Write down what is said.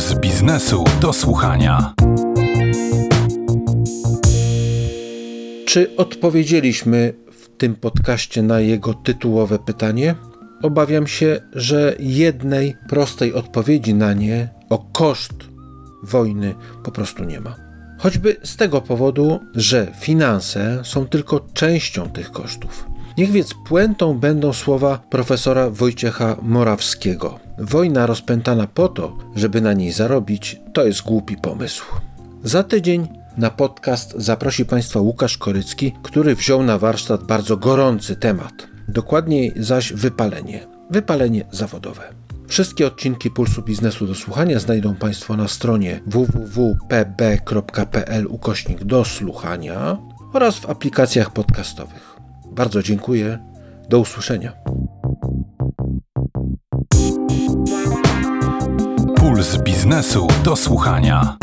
Puls biznesu do słuchania. Czy odpowiedzieliśmy w tym podcaście na jego tytułowe pytanie? Obawiam się, że jednej prostej odpowiedzi na nie o koszt wojny po prostu nie ma. Choćby z tego powodu, że finanse są tylko częścią tych kosztów. Niech więc puentą będą słowa profesora Wojciecha Morawskiego. Wojna rozpętana po to, żeby na niej zarobić, to jest głupi pomysł. Za tydzień na podcast zaprosi Państwa Łukasz Korycki, który wziął na warsztat bardzo gorący temat. Dokładniej zaś wypalenie. Wypalenie zawodowe. Wszystkie odcinki Pulsu Biznesu do słuchania znajdą Państwo na stronie www.pb.pl ukośnik do słuchania oraz w aplikacjach podcastowych. Bardzo dziękuję. Do usłyszenia. Puls biznesu do słuchania.